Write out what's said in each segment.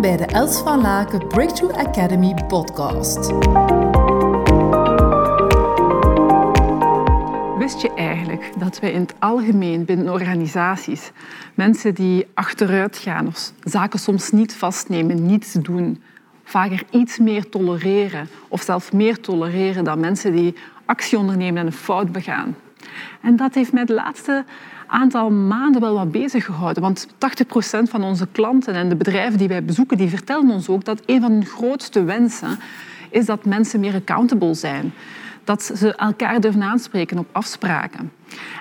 Bij de Els van Laken Breakthrough Academy podcast. Wist je eigenlijk dat wij in het algemeen binnen organisaties mensen die achteruit gaan of zaken soms niet vastnemen, niets doen, vaker iets meer tolereren of zelfs meer tolereren dan mensen die actie ondernemen en een fout begaan? En dat heeft mij het laatste aantal maanden wel wat bezig gehouden. Want 80% van onze klanten en de bedrijven die wij bezoeken, die vertellen ons ook dat een van hun grootste wensen is dat mensen meer accountable zijn. Dat ze elkaar durven aanspreken op afspraken.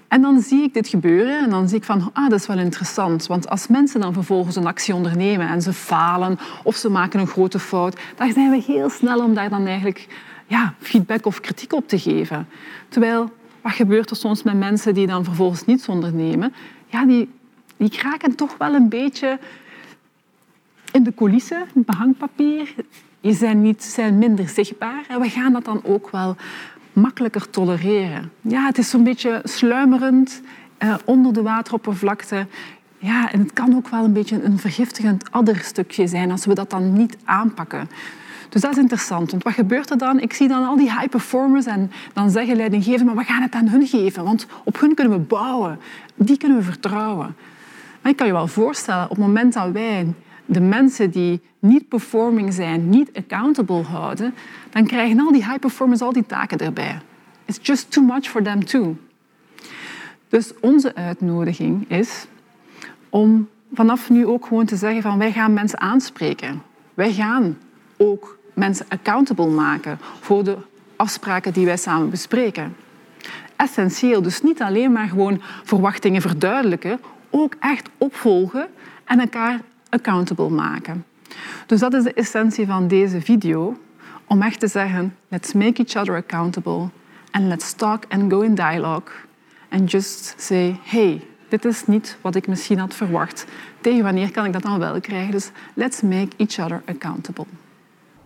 En dan zie ik dit gebeuren en dan zie ik van, ah, dat is wel interessant. Want als mensen dan vervolgens een actie ondernemen en ze falen of ze maken een grote fout, dan zijn we heel snel om daar dan eigenlijk ja, feedback of kritiek op te geven. Terwijl wat gebeurt er soms met mensen die dan vervolgens niets ondernemen? Ja, die, die kraken toch wel een beetje in de coulissen, behangpapier. Die zijn, niet, zijn minder zichtbaar en we gaan dat dan ook wel makkelijker tolereren. Ja, het is zo'n beetje sluimerend eh, onder de wateroppervlakte. Ja, en het kan ook wel een beetje een vergiftigend adderstukje zijn als we dat dan niet aanpakken. Dus dat is interessant. Want wat gebeurt er dan? Ik zie dan al die high performers en dan zeggen leidinggevenden, maar we gaan het aan hun geven, want op hun kunnen we bouwen. Die kunnen we vertrouwen. Maar ik kan je wel voorstellen, op het moment dat wij de mensen die niet performing zijn, niet accountable houden, dan krijgen al die high performers al die taken erbij. It's just too much for them too. Dus onze uitnodiging is om vanaf nu ook gewoon te zeggen van wij gaan mensen aanspreken. Wij gaan ook mensen accountable maken voor de afspraken die wij samen bespreken. Essentieel, dus niet alleen maar gewoon verwachtingen verduidelijken, ook echt opvolgen en elkaar accountable maken. Dus dat is de essentie van deze video, om echt te zeggen, let's make each other accountable and let's talk and go in dialogue and just say, hey, dit is niet wat ik misschien had verwacht. Tegen wanneer kan ik dat dan wel krijgen? Dus let's make each other accountable.